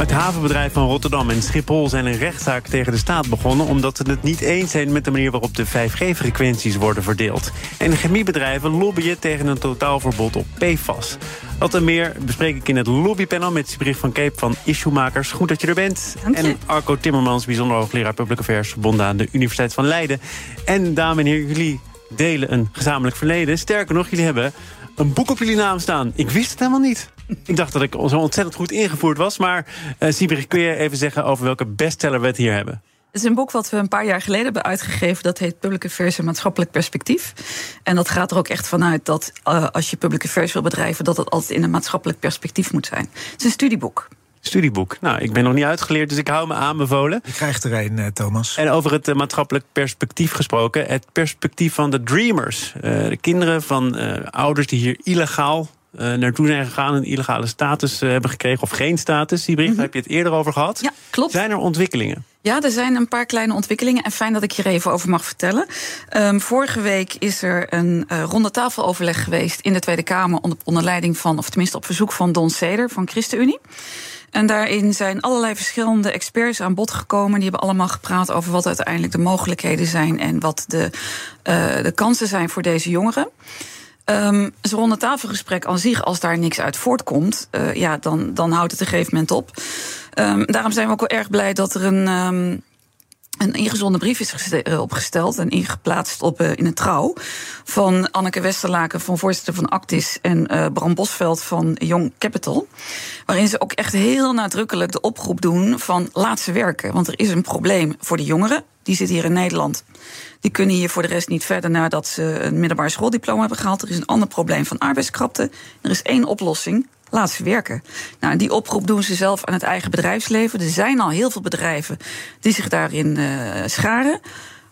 Het havenbedrijf van Rotterdam en Schiphol zijn een rechtszaak tegen de staat begonnen... omdat ze het niet eens zijn met de manier waarop de 5G-frequenties worden verdeeld. En chemiebedrijven lobbyen tegen een totaalverbod op PFAS. Wat en meer bespreek ik in het lobbypanel met Sibricht van Keep van Issuemakers. Goed dat je er bent. En Arco Timmermans, bijzonder hoogleraar Public Affairs... verbonden aan de Universiteit van Leiden. En dames en heren, jullie delen een gezamenlijk verleden. Sterker nog, jullie hebben een boek op jullie naam staan. Ik wist het helemaal niet. Ik dacht dat ik zo ontzettend goed ingevoerd was. Maar uh, kun je even zeggen over welke bestseller we het hier hebben? Het is een boek wat we een paar jaar geleden hebben uitgegeven. Dat heet Public Affairs en Maatschappelijk Perspectief. En dat gaat er ook echt vanuit dat uh, als je public affairs wil bedrijven... dat het altijd in een maatschappelijk perspectief moet zijn. Het is een studieboek. Studieboek. Nou, ik ben nog niet uitgeleerd, dus ik hou me aanbevolen. Je krijgt er een, uh, Thomas. En over het uh, maatschappelijk perspectief gesproken. Het perspectief van de dreamers. Uh, de kinderen van ouders die hier illegaal uh, naartoe zijn gegaan, een illegale status uh, hebben gekregen of geen status. Die bericht, mm -hmm. heb je het eerder over gehad. Ja, klopt. Zijn er ontwikkelingen? Ja, er zijn een paar kleine ontwikkelingen en fijn dat ik hier even over mag vertellen. Um, vorige week is er een uh, ronde tafeloverleg geweest in de Tweede Kamer onder, onder leiding van, of tenminste op verzoek van Don Seder van ChristenUnie. En daarin zijn allerlei verschillende experts aan bod gekomen. Die hebben allemaal gepraat over wat uiteindelijk de mogelijkheden zijn en wat de, uh, de kansen zijn voor deze jongeren. Um, Zo'n ronde tafelgesprek aan zich, als daar niks uit voortkomt, uh, ja, dan, dan houdt het een gegeven moment op. Um, daarom zijn we ook wel erg blij dat er een. Um, een ingezonden brief is opgesteld en ingeplaatst op, uh, in een trouw. Van Anneke Westerlaken, van voorzitter van Actis. En uh, Bram Bosveld van Young Capital. Waarin ze ook echt heel nadrukkelijk de oproep doen van laat ze werken. Want er is een probleem voor de jongeren. Die zitten hier in Nederland. Die kunnen hier voor de rest niet verder nadat ze een middelbaar schooldiploma hebben gehaald. Er is een ander probleem van arbeidskrapte. Er is één oplossing. Laat ze werken. Nou, die oproep doen ze zelf aan het eigen bedrijfsleven. Er zijn al heel veel bedrijven die zich daarin uh, scharen.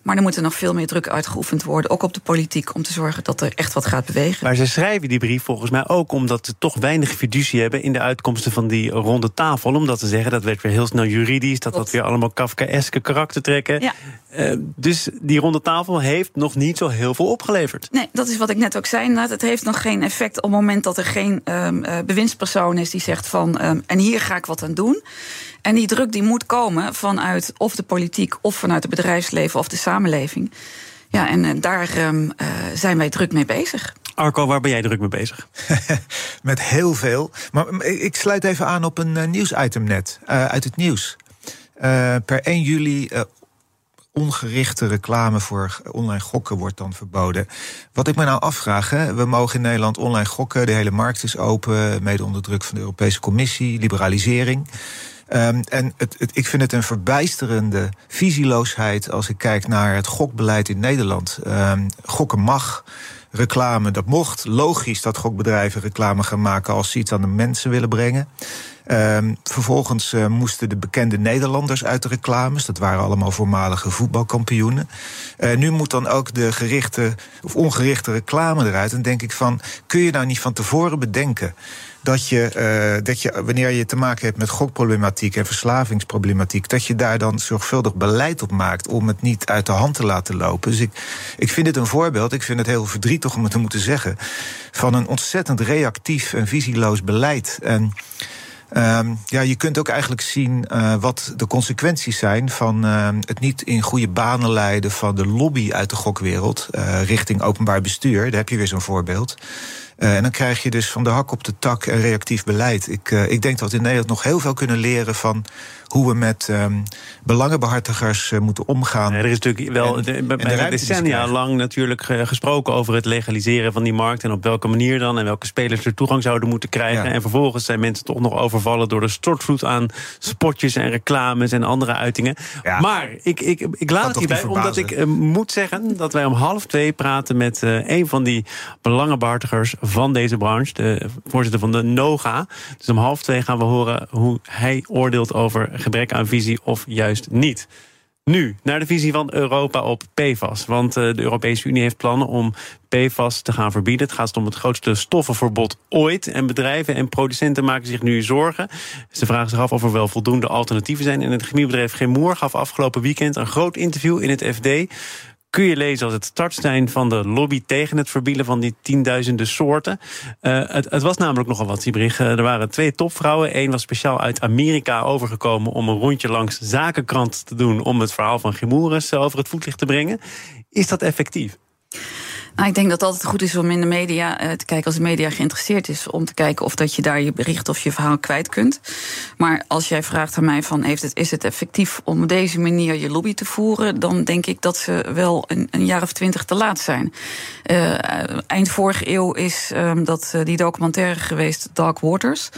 Maar er moet er nog veel meer druk uitgeoefend worden, ook op de politiek, om te zorgen dat er echt wat gaat bewegen. Maar ze schrijven die brief volgens mij ook omdat ze toch weinig fiducie hebben in de uitkomsten van die ronde tafel. Omdat ze zeggen dat werd weer heel snel juridisch, dat dat weer allemaal Kafkaeske karakter trekken. Ja. Uh, dus die ronde tafel heeft nog niet zo heel veel opgeleverd. Nee, dat is wat ik net ook zei. Het heeft nog geen effect op het moment dat er geen um, uh, bewindspersoon is die zegt van um, en hier ga ik wat aan doen. En die druk die moet komen vanuit of de politiek of vanuit het bedrijfsleven of de samenleving. Ja, en uh, daar um, uh, zijn wij druk mee bezig. Arco, waar ben jij druk mee bezig? Met heel veel. Maar ik sluit even aan op een uh, nieuwsitem net, uit het nieuws. per 1 juli ongerichte reclame voor online gokken wordt dan verboden. Wat ik me nou afvraag, hè, we mogen in Nederland online gokken, de hele markt is open, mede onder druk van de Europese Commissie, liberalisering. Um, en het, het, ik vind het een verbijsterende visieloosheid als ik kijk naar het gokbeleid in Nederland. Um, gokken mag, reclame dat mocht. Logisch dat gokbedrijven reclame gaan maken als ze iets aan de mensen willen brengen. Um, vervolgens uh, moesten de bekende Nederlanders uit de reclames. Dat waren allemaal voormalige voetbalkampioenen. Uh, nu moet dan ook de gerichte of ongerichte reclame eruit. En denk ik van, kun je nou niet van tevoren bedenken dat je, uh, dat je, wanneer je te maken hebt met gokproblematiek en verslavingsproblematiek, dat je daar dan zorgvuldig beleid op maakt om het niet uit de hand te laten lopen. Dus ik, ik vind dit een voorbeeld, ik vind het heel verdrietig om het te moeten zeggen, van een ontzettend reactief en visieloos beleid. En Um, ja, je kunt ook eigenlijk zien uh, wat de consequenties zijn van uh, het niet in goede banen leiden van de lobby uit de gokwereld uh, richting openbaar bestuur. Daar heb je weer zo'n voorbeeld. Uh, en dan krijg je dus van de hak op de tak een reactief beleid. Ik, uh, ik denk dat we in Nederland nog heel veel kunnen leren van hoe we met um, belangenbehartigers uh, moeten omgaan. Er is natuurlijk wel en, de, decennia lang natuurlijk gesproken over het legaliseren van die markt. En op welke manier dan en welke spelers er toegang zouden moeten krijgen. Ja. En vervolgens zijn mensen toch nog overvallen door de stortvloed aan spotjes en reclames en andere uitingen. Ja. Maar ik, ik, ik laat het hierbij, omdat ik moet zeggen dat wij om half twee praten met een van die belangenbehartigers van deze branche, de voorzitter van de NOGA. Dus om half twee gaan we horen hoe hij oordeelt over gebrek aan visie of juist niet. Nu, naar de visie van Europa op PFAS. Want uh, de Europese Unie heeft plannen om PFAS te gaan verbieden. Het gaat om het grootste stoffenverbod ooit. En bedrijven en producenten maken zich nu zorgen. Ze vragen zich af of er wel voldoende alternatieven zijn. En het chemiebedrijf Gemoer gaf afgelopen weekend een groot interview in het FD kun je lezen als het startstein van de lobby tegen het verbieden van die tienduizenden soorten. Uh, het, het, was namelijk nogal wat, Siebrich. Uh, er waren twee topvrouwen. Eén was speciaal uit Amerika overgekomen om een rondje langs zakenkrant te doen om het verhaal van Gemoeres over het voetlicht te brengen. Is dat effectief? Nou, ik denk dat het altijd goed is om in de media uh, te kijken als de media geïnteresseerd is. Om te kijken of dat je daar je bericht of je verhaal kwijt kunt. Maar als jij vraagt aan mij van heeft het, is het effectief om op deze manier je lobby te voeren, dan denk ik dat ze wel een, een jaar of twintig te laat zijn. Uh, eind vorige eeuw is um, dat die documentaire geweest, Dark Waters.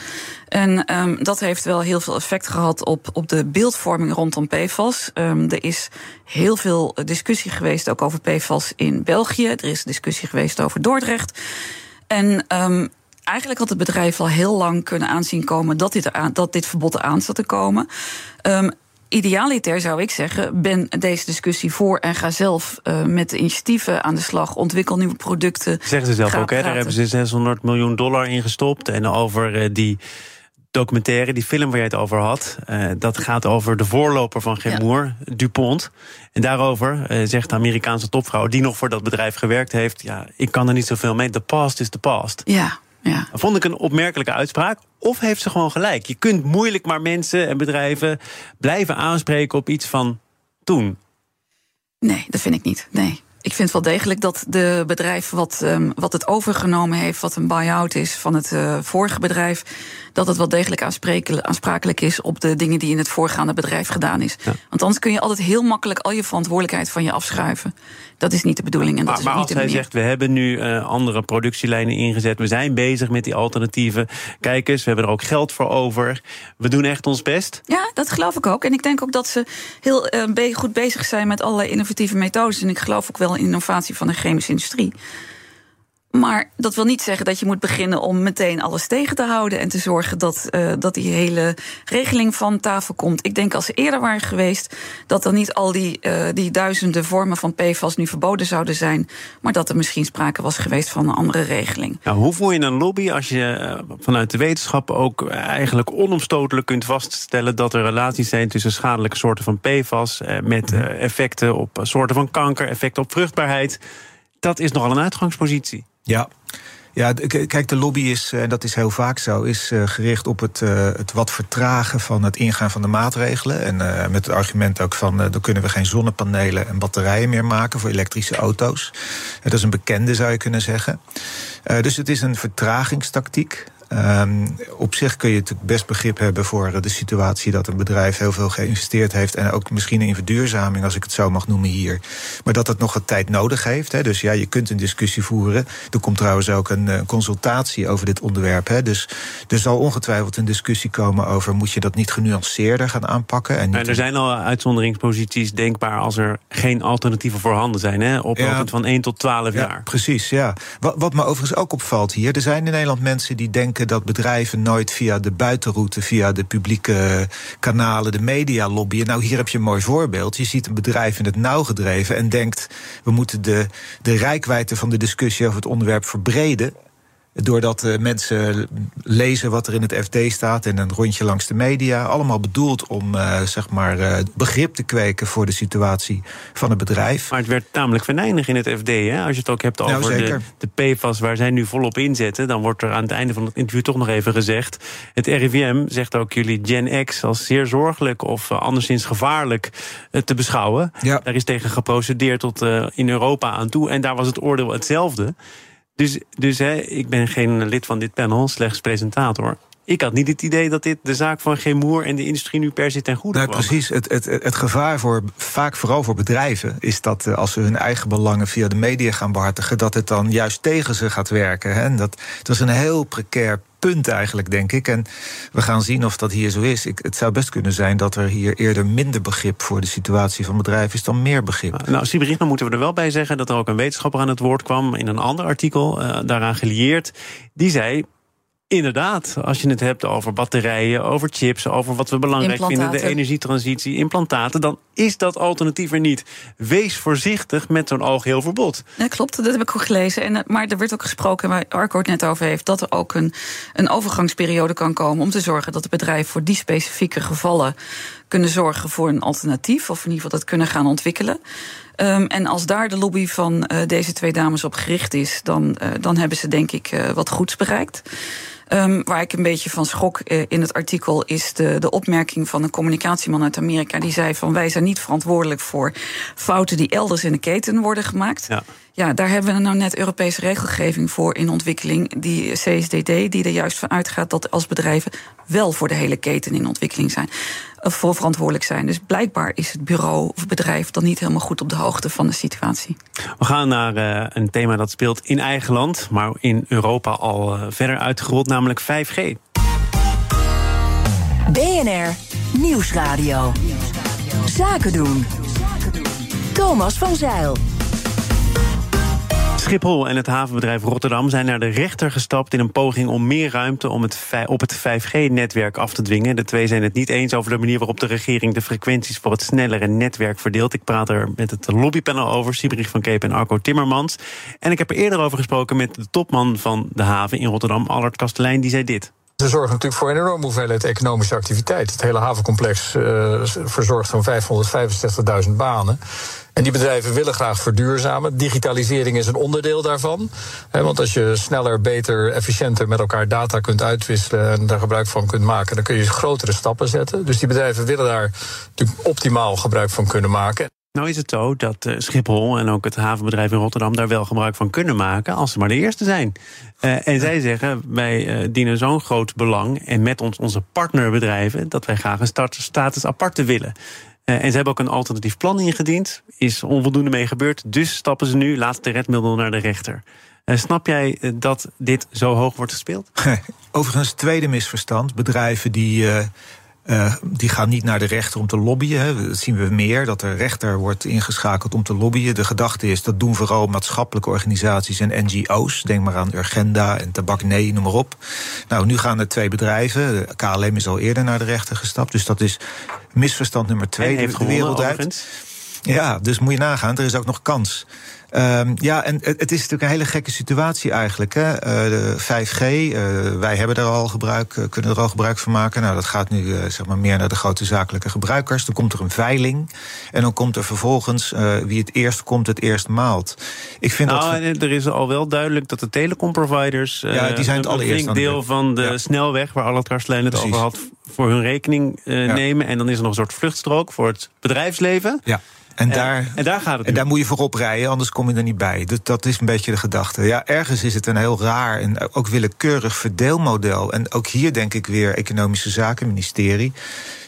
En um, dat heeft wel heel veel effect gehad op, op de beeldvorming rondom PFAS. Um, er is heel veel discussie geweest ook over PFAS in België. Er is discussie geweest over Dordrecht. En um, eigenlijk had het bedrijf al heel lang kunnen aanzien komen dat dit, dat dit verbod eraan zat te komen. Idealiter zou ik zeggen, ben deze discussie voor en ga zelf uh, met de initiatieven aan de slag. Ontwikkel nieuwe producten. Zeggen ze zelf ook, hè? Daar hebben ze 600 miljoen dollar in gestopt. En over uh, die documentaire, die film waar jij het over had, uh, dat gaat over de voorloper van Gemoer, ja. DuPont. En daarover uh, zegt de Amerikaanse topvrouw, die nog voor dat bedrijf gewerkt heeft: Ja, ik kan er niet zoveel mee. The past is the past. Ja. Ja. Vond ik een opmerkelijke uitspraak. Of heeft ze gewoon gelijk? Je kunt moeilijk maar mensen en bedrijven blijven aanspreken op iets van toen. Nee, dat vind ik niet. Nee. Ik vind wel degelijk dat de bedrijf wat, um, wat het overgenomen heeft, wat een buy-out is van het uh, vorige bedrijf, dat het wel degelijk aansprakelijk is op de dingen die in het voorgaande bedrijf gedaan is. Ja. Want anders kun je altijd heel makkelijk al je verantwoordelijkheid van je afschuiven. Dat is niet de bedoeling. En dat maar, is maar niet als hij zegt, we hebben nu uh, andere productielijnen ingezet, we zijn bezig met die alternatieven. Kijk eens, we hebben er ook geld voor over. We doen echt ons best. Ja, dat geloof ik ook. En ik denk ook dat ze heel uh, goed bezig zijn met allerlei innovatieve methodes. En ik geloof ook wel in innovatie van de chemische industrie. Maar dat wil niet zeggen dat je moet beginnen om meteen alles tegen te houden en te zorgen dat, uh, dat die hele regeling van tafel komt. Ik denk als ze eerder waren geweest, dat dan niet al die, uh, die duizenden vormen van PFAS nu verboden zouden zijn, maar dat er misschien sprake was geweest van een andere regeling. Nou, hoe voel je een lobby als je uh, vanuit de wetenschap ook eigenlijk onomstotelijk kunt vaststellen dat er relaties zijn tussen schadelijke soorten van PFAS met effecten op soorten van kanker, effecten op vruchtbaarheid? Dat is nogal een uitgangspositie. Ja. Ja, kijk, de lobby is, en dat is heel vaak zo, is gericht op het, het wat vertragen van het ingaan van de maatregelen. En met het argument ook van, dan kunnen we geen zonnepanelen en batterijen meer maken voor elektrische auto's. dat is een bekende, zou je kunnen zeggen. Dus het is een vertragingstactiek. Um, op zich kun je natuurlijk best begrip hebben voor de situatie dat een bedrijf heel veel geïnvesteerd heeft. En ook misschien in verduurzaming, als ik het zo mag noemen hier. Maar dat het nog wat tijd nodig heeft. Hè. Dus ja, je kunt een discussie voeren. Er komt trouwens ook een uh, consultatie over dit onderwerp. Hè. Dus er zal ongetwijfeld een discussie komen over: moet je dat niet genuanceerder gaan aanpakken? En, en er zijn al uitzonderingsposities denkbaar als er geen alternatieven voorhanden zijn. Hè? Op ja, van 1 tot 12 ja, jaar. Precies, ja. Wat, wat me overigens ook opvalt hier: er zijn in Nederland mensen die denken dat bedrijven nooit via de buitenroute, via de publieke kanalen, de media lobbyen. Nou, hier heb je een mooi voorbeeld. Je ziet een bedrijf in het nauw gedreven en denkt: we moeten de, de rijkwijde van de discussie over het onderwerp verbreden. Doordat uh, mensen lezen wat er in het FD staat en een rondje langs de media. Allemaal bedoeld om uh, zeg maar, uh, begrip te kweken voor de situatie van het bedrijf. Maar het werd tamelijk venijnig in het FD. Hè? Als je het ook hebt over nou, de, de PFAS waar zij nu volop inzetten. Dan wordt er aan het einde van het interview toch nog even gezegd. Het RIVM zegt ook jullie Gen X als zeer zorgelijk of anderszins gevaarlijk te beschouwen. Ja. Daar is tegen geprocedeerd tot in Europa aan toe. En daar was het oordeel hetzelfde. Dus, dus hè, ik ben geen lid van dit panel, slechts presentator. Ik had niet het idee dat dit de zaak van Gemoer en de industrie nu per se ten goede nee, kwam. Precies. Het, het, het gevaar voor, vaak vooral voor bedrijven, is dat als ze hun eigen belangen via de media gaan behartigen, dat het dan juist tegen ze gaat werken. Hè? En dat, dat is een heel precair punt eigenlijk, denk ik. En we gaan zien of dat hier zo is. Ik, het zou best kunnen zijn dat er hier eerder minder begrip voor de situatie van bedrijven is dan meer begrip. Nou, Siebrich, dan moeten we er wel bij zeggen dat er ook een wetenschapper aan het woord kwam in een ander artikel uh, daaraan gelieerd. Die zei. Inderdaad, als je het hebt over batterijen, over chips, over wat we belangrijk vinden, de energietransitie, implantaten, dan is dat alternatief er niet. Wees voorzichtig met zo'n algeheel verbod. Ja, klopt, dat heb ik ook gelezen. En, eh, maar er werd ook gesproken, waar Arco het net over heeft, dat er ook een, een overgangsperiode kan komen om te zorgen dat de bedrijven voor die specifieke gevallen kunnen zorgen voor een alternatief, of in ieder geval dat kunnen gaan ontwikkelen. Um, en als daar de lobby van uh, deze twee dames op gericht is, dan, uh, dan hebben ze denk ik uh, wat goeds bereikt. Um, waar ik een beetje van schrok uh, in het artikel is de, de opmerking van een communicatieman uit Amerika. Die zei van wij zijn niet verantwoordelijk voor fouten die elders in de keten worden gemaakt. Ja. Ja, daar hebben we nou net Europese regelgeving voor in ontwikkeling. Die CSDD, die er juist van uitgaat dat als bedrijven wel voor de hele keten in ontwikkeling zijn. Voor verantwoordelijk zijn. Dus blijkbaar is het bureau of bedrijf dan niet helemaal goed op de hoogte van de situatie. We gaan naar uh, een thema dat speelt in eigen land, maar in Europa al uh, verder uitgerold, namelijk 5G. BNR Nieuwsradio. Zaken doen. Thomas van Zeil. Schiphol en het havenbedrijf Rotterdam zijn naar de rechter gestapt in een poging om meer ruimte om het op het 5G-netwerk af te dwingen. De twee zijn het niet eens over de manier waarop de regering de frequenties voor het snellere netwerk verdeelt. Ik praat er met het lobbypanel over, Siebrich van Keep en Arco Timmermans. En ik heb er eerder over gesproken met de topman van de haven in Rotterdam, Allard Kastelein, die zei dit. Ze zorgen natuurlijk voor een enorme hoeveelheid economische activiteit. Het hele havencomplex uh, verzorgt zo'n 565.000 banen. En die bedrijven willen graag verduurzamen. Digitalisering is een onderdeel daarvan. want als je sneller, beter, efficiënter met elkaar data kunt uitwisselen en daar gebruik van kunt maken, dan kun je grotere stappen zetten. Dus die bedrijven willen daar natuurlijk optimaal gebruik van kunnen maken. Nou is het zo dat uh, Schiphol en ook het havenbedrijf in Rotterdam daar wel gebruik van kunnen maken als ze maar de eerste zijn. Uh, en zij zeggen, wij uh, dienen zo'n groot belang en met ons onze partnerbedrijven dat wij graag een status aparte willen. en ze hebben ook een alternatief plan ingediend. Is onvoldoende mee gebeurd. Dus stappen ze nu, laatste redmiddel, naar de rechter. snap jij dat dit zo hoog wordt gespeeld? Overigens, tweede misverstand. Bedrijven die uh, die gaan niet naar de rechter om te lobbyen. Hè. Dat zien we meer, dat de rechter wordt ingeschakeld om te lobbyen. De gedachte is, dat doen vooral maatschappelijke organisaties en NGO's. Denk maar aan Urgenda en Tabak Nee, noem maar op. Nou, nu gaan er twee bedrijven. KLM is al eerder naar de rechter gestapt. Dus dat is misverstand nummer twee. En heeft de wereld uit. Ja, dus moet je nagaan, er is ook nog kans. Um, ja, en het, het, is natuurlijk een hele gekke situatie eigenlijk. Hè? Uh, de 5G, uh, wij hebben er al gebruik, uh, kunnen er al gebruik van maken. Nou, dat gaat nu zeg maar meer naar de grote zakelijke gebruikers. Dan komt er een veiling. En dan komt er vervolgens wie het eerst komt, het eerst maalt. Ik vind nou, dat... er is al wel duidelijk dat de telecomproviders... ja, die zijn het allereerst een deel van de ja. snelweg, waar Allard Karstlijn het Precies. over had... voor hun rekening ja. nemen. En dan is er nog een soort vluchtstrook voor het bedrijfsleven. Ja. En daar, en daar gaat het. En daar moet je voor oprijden, anders kom je er niet bij. Dus dat is een beetje de gedachte. Ja, ergens is het een heel raar en ook willekeurig verdeelmodel. En ook hier denk ik weer Economische Zaken, ministerie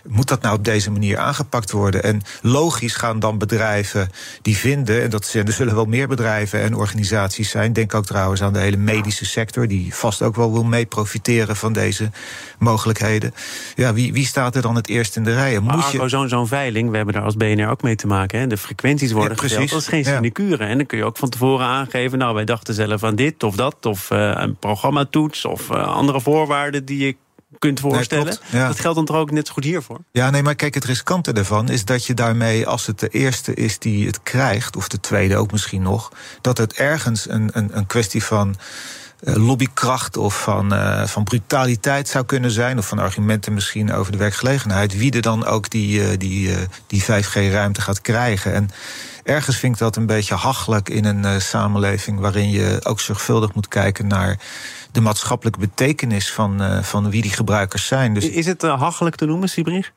moet dat nou op deze manier aangepakt worden? En logisch gaan dan bedrijven die vinden, en dat zijn, er zullen wel meer bedrijven en organisaties zijn. Denk ook trouwens aan de hele medische sector, die vast ook wel wil mee profiteren van deze mogelijkheden. Ja, wie, wie staat er dan het eerst in de rij? Moet je... zo'n zo'n veiling, we hebben daar als BNR ook mee te maken. Hè? De frequenties worden ja, geteld, dat is geen sinecure. En dan kun je ook van tevoren aangeven, nou wij dachten zelf aan dit of dat, of uh, een programmatoets of uh, andere voorwaarden die je kunt voorstellen. ja. Dat geldt dan toch ook net zo goed hiervoor? Ja, nee, maar kijk, het riskante ervan is dat je daarmee, als het de eerste is die het krijgt, of de tweede ook misschien nog, dat het ergens een, een, een kwestie van lobbykracht of van, uh, van brutaliteit zou kunnen zijn. Of van argumenten misschien over de werkgelegenheid. Wie er dan ook die, uh, die, die 5G-ruimte gaat krijgen. En ergens vind ik dat een beetje hachelijk in een samenleving waarin je ook zorgvuldig moet kijken naar de maatschappelijke betekenis van, uh, van wie die gebruikers zijn. Dus... Is het uh, hachelijk te noemen, Siebrich?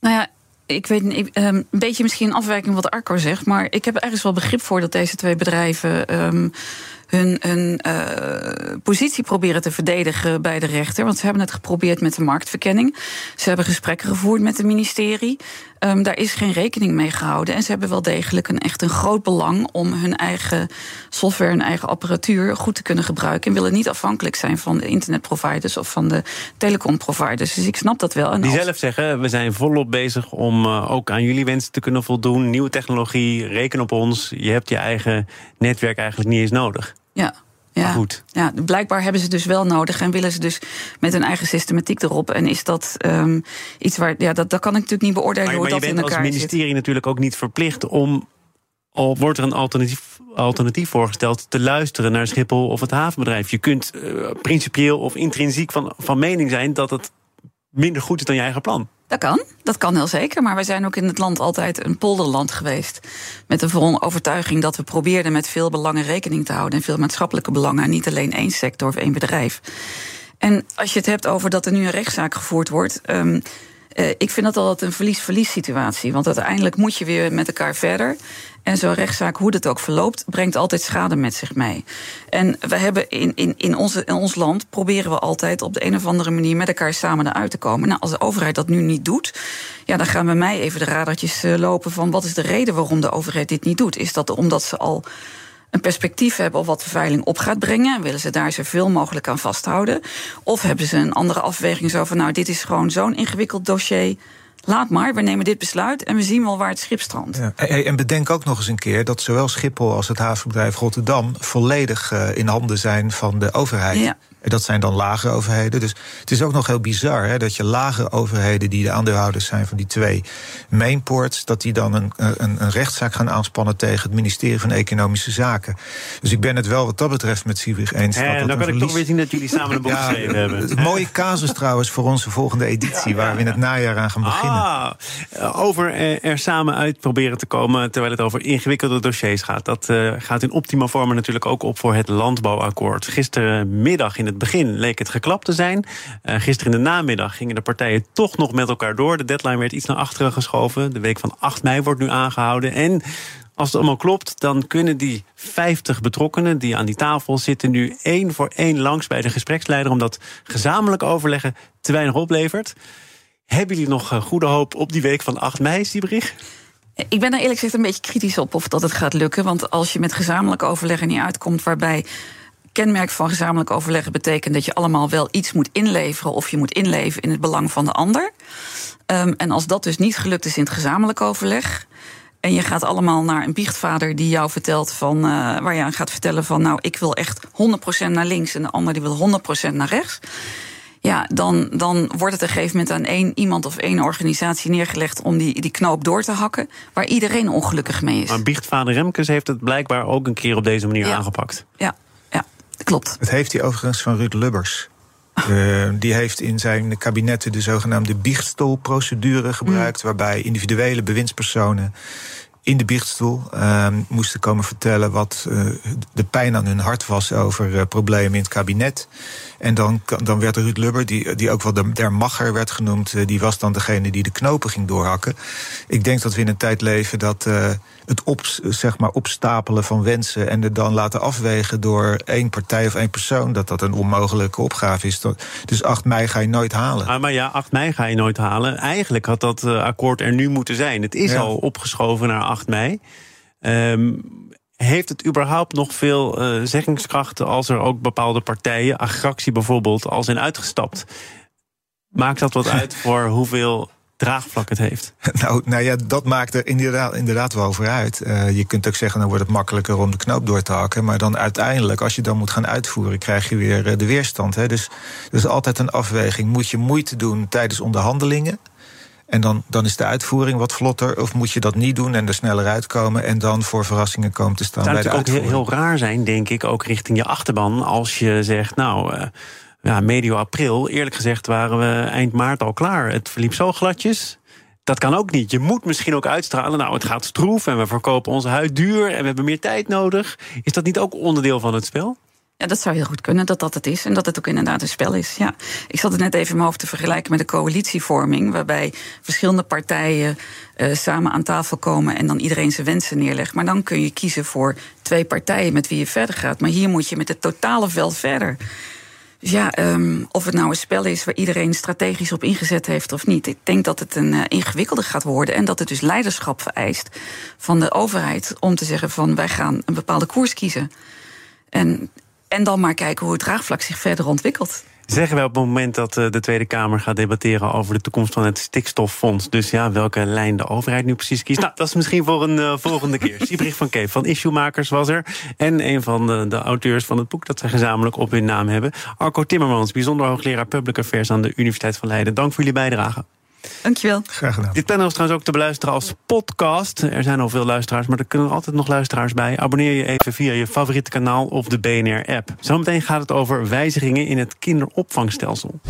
Nou ja, ik weet ik, um, een beetje misschien een afwijking wat Arco zegt, maar ik heb er ergens wel begrip voor dat deze twee bedrijven. Um, hun, hun uh, positie proberen te verdedigen bij de rechter. Want ze hebben het geprobeerd met de marktverkenning. Ze hebben gesprekken gevoerd met het ministerie. Um, daar is geen rekening mee gehouden. En ze hebben wel degelijk een echt een groot belang om hun eigen software en eigen apparatuur goed te kunnen gebruiken. En willen niet afhankelijk zijn van de internetproviders of van de telecomproviders. Dus ik snap dat wel. En Die als... zelf zeggen, we zijn volop bezig om uh, ook aan jullie wensen te kunnen voldoen. Nieuwe technologie, reken op ons. Je hebt je eigen netwerk eigenlijk niet eens nodig. Ja, Ja, goed. Ja, blijkbaar hebben ze dus wel nodig en willen ze dus met hun eigen systematiek erop. En is dat um, iets waar. Ja, dat, dat kan ik natuurlijk niet beoordelen maar, hoe maar dat in elkaar zit. Maar je bent als ministerie natuurlijk ook niet verplicht om. Al wordt er een alternatief, alternatief voorgesteld te luisteren naar Schiphol of het havenbedrijf. Je kunt uh, principieel of intrinsiek van, van mening zijn dat het minder goed is dan je eigen plan. Dat kan, dat kan heel zeker. Maar wij zijn ook in het land altijd een polderland geweest. Met de overtuiging dat we probeerden met veel belangen rekening te houden. En veel maatschappelijke belangen. En niet alleen één sector of één bedrijf. En als je het hebt over dat er nu een rechtszaak gevoerd wordt. Um, uh, ik vind dat altijd een verlies-verlies situatie. Want uiteindelijk moet je weer met elkaar verder. En zo'n rechtszaak, hoe dat ook verloopt, brengt altijd schade met zich mee. En we hebben in, in, in, onze, in ons land proberen we altijd op de een of andere manier met elkaar samen eruit te komen. Nou, als de overheid dat nu niet doet, ja, dan gaan bij mij even de radartjes uh, lopen van wat is de reden waarom de overheid dit niet doet? Is dat omdat ze al een perspectief hebben op wat de veiling op gaat brengen. En willen ze daar zoveel mogelijk aan vasthouden? Of hebben ze een andere afweging zo van, nou, dit is gewoon zo'n ingewikkeld dossier laat maar, we nemen dit besluit en we zien wel waar het schip strandt. Ja. En bedenk ook nog eens een keer dat zowel Schiphol als het havenbedrijf Rotterdam volledig uh, in handen zijn van de overheid. Ja. Dat zijn dan lage overheden. Dus het is ook nog heel bizar hè, dat je lage overheden, die de aandeelhouders zijn van die twee mainports, dat die dan een, een, een, rechtszaak gaan aanspannen tegen het ministerie van Economische Zaken. Dus ik ben het wel wat dat betreft met Siebrich eens. Ja, dat dan kan ik toch weer zien dat jullie samen een boek ja, geschreven hebben. Mooie casus trouwens voor onze volgende editie, waar we in het najaar aan gaan beginnen. Ah, over er samen uit proberen te komen terwijl het over ingewikkelde dossiers gaat. Dat uh, gaat in optima vormen natuurlijk ook op voor het landbouwakkoord. Gisterenmiddag in het begin leek het geklapt te zijn. Uh, gisteren in de namiddag gingen de partijen toch nog met elkaar door. De deadline werd iets naar achteren geschoven. De week van 8 mei wordt nu aangehouden. En als het allemaal klopt, dan kunnen die 50 betrokkenen die aan die tafel zitten nu één voor één langs bij de gespreksleider, omdat gezamenlijk overleggen te weinig oplevert. Hebben jullie nog goede hoop op die week van 8 mei, Siebrich? Ik ben er eerlijk gezegd een beetje kritisch op of dat het gaat lukken. Want als je met gezamenlijk overleggen niet uitkomt, waarbij kenmerk van gezamenlijk overleggen betekent dat je allemaal wel iets moet inleveren of je moet inleveren in het belang van de ander. Um, en als dat dus niet gelukt is in het gezamenlijk overleg. En je gaat allemaal naar een biechtvader die jou vertelt van. Uh, waar je aan gaat vertellen van. Nou, ik wil echt 100% naar links en de ander die wil 100% naar rechts. Ja, dan, dan wordt het op een gegeven moment aan één iemand of één organisatie neergelegd om die, die knoop door te hakken, waar iedereen ongelukkig mee is. Maar biechtvader Remkes heeft het blijkbaar ook een keer op deze manier ja. aangepakt. Ja, klopt. Het heeft hij overigens van Ruud Lubbers. Uh, die heeft in zijn kabinetten de zogenaamde biechtstolprocedure gebruikt, mm. waarbij individuele bewindspersonen in de biechtstoel uh, moesten komen vertellen wat uh, de pijn aan hun hart was over uh, problemen in het kabinet. En dan, dan werd Ruud Lubber, die, die ook wel de, der macher werd genoemd, die was dan degene die de knopen ging doorhakken. Ik denk dat we in een tijd leven dat het op, zeg maar opstapelen van wensen en het dan laten afwegen door één partij of één persoon, dat dat een onmogelijke opgave is. Dus 8 mei ga je nooit halen. Ah, maar ja, 8 mei ga je nooit halen. Eigenlijk had dat akkoord er nu moeten zijn. Het is ja. al opgeschoven naar 8 mei. Um, heeft het überhaupt nog veel uh, zeggingskracht als er ook bepaalde partijen, agractie bijvoorbeeld, al zijn uitgestapt? Maakt dat wat uit voor hoeveel draagvlak het heeft? Nou, nou ja, dat maakt er inderdaad, inderdaad wel voor uit. Uh, je kunt ook zeggen, dan wordt het makkelijker om de knoop door te hakken. Maar dan uiteindelijk, als je dan moet gaan uitvoeren, krijg je weer uh, de weerstand. Hè. Dus er is altijd een afweging. Moet je moeite doen tijdens onderhandelingen? En dan, dan is de uitvoering wat vlotter. Of moet je dat niet doen en er sneller uitkomen... en dan voor verrassingen komen te staan bij de uitvoering. Het zou ook heel, heel raar zijn, denk ik, ook richting je achterban... als je zegt, nou, uh, ja, medio april... eerlijk gezegd waren we eind maart al klaar. Het verliep zo gladjes... Dat kan ook niet. Je moet misschien ook uitstralen. Nou, het gaat stroef en we verkopen onze huid duur en we hebben meer tijd nodig. Is dat niet ook onderdeel van het spel? Ja, dat zou heel goed kunnen dat dat het is. En dat het ook inderdaad een spel is. Ja. Ik zat het net even in mijn hoofd te vergelijken met de coalitievorming. Waarbij verschillende partijen uh, samen aan tafel komen en dan iedereen zijn wensen neerlegt. Maar dan kun je kiezen voor twee partijen met wie je verder gaat. Maar hier moet je met het totale veld verder. Ja, um, of het nou een spel is waar iedereen strategisch op ingezet heeft of niet. Ik denk dat het een uh, ingewikkelde gaat worden. En dat het dus leiderschap vereist van de overheid om te zeggen van wij gaan een bepaalde koers kiezen. En en dan maar kijken hoe het draagvlak zich verder ontwikkelt. Zeggen wij op het moment dat eh, de Tweede Kamer gaat debatteren over de toekomst van het stikstoffonds. Dus ja, welke lijn de overheid nu precies kiest. Nou, dat is misschien voor een uh, volgende keer. Siebrich van Keef van Issuemakers was er. En een van de, de, auteurs van het boek dat zij gezamenlijk op hun naam hebben. Arco Timmermans, bijzonder hoogleraar Public Affairs aan de Universiteit van Leiden. Dank voor jullie bijdrage. Dankjewel. Graag gedaan. Dit panel is trouwens ook te beluisteren als podcast. Er zijn al veel luisteraars, maar er kunnen altijd nog luisteraars bij. Abonneer je even via je favoriete kanaal of de BNR-app. Zometeen gaat het over wijzigingen in het kinderopvangstelsel.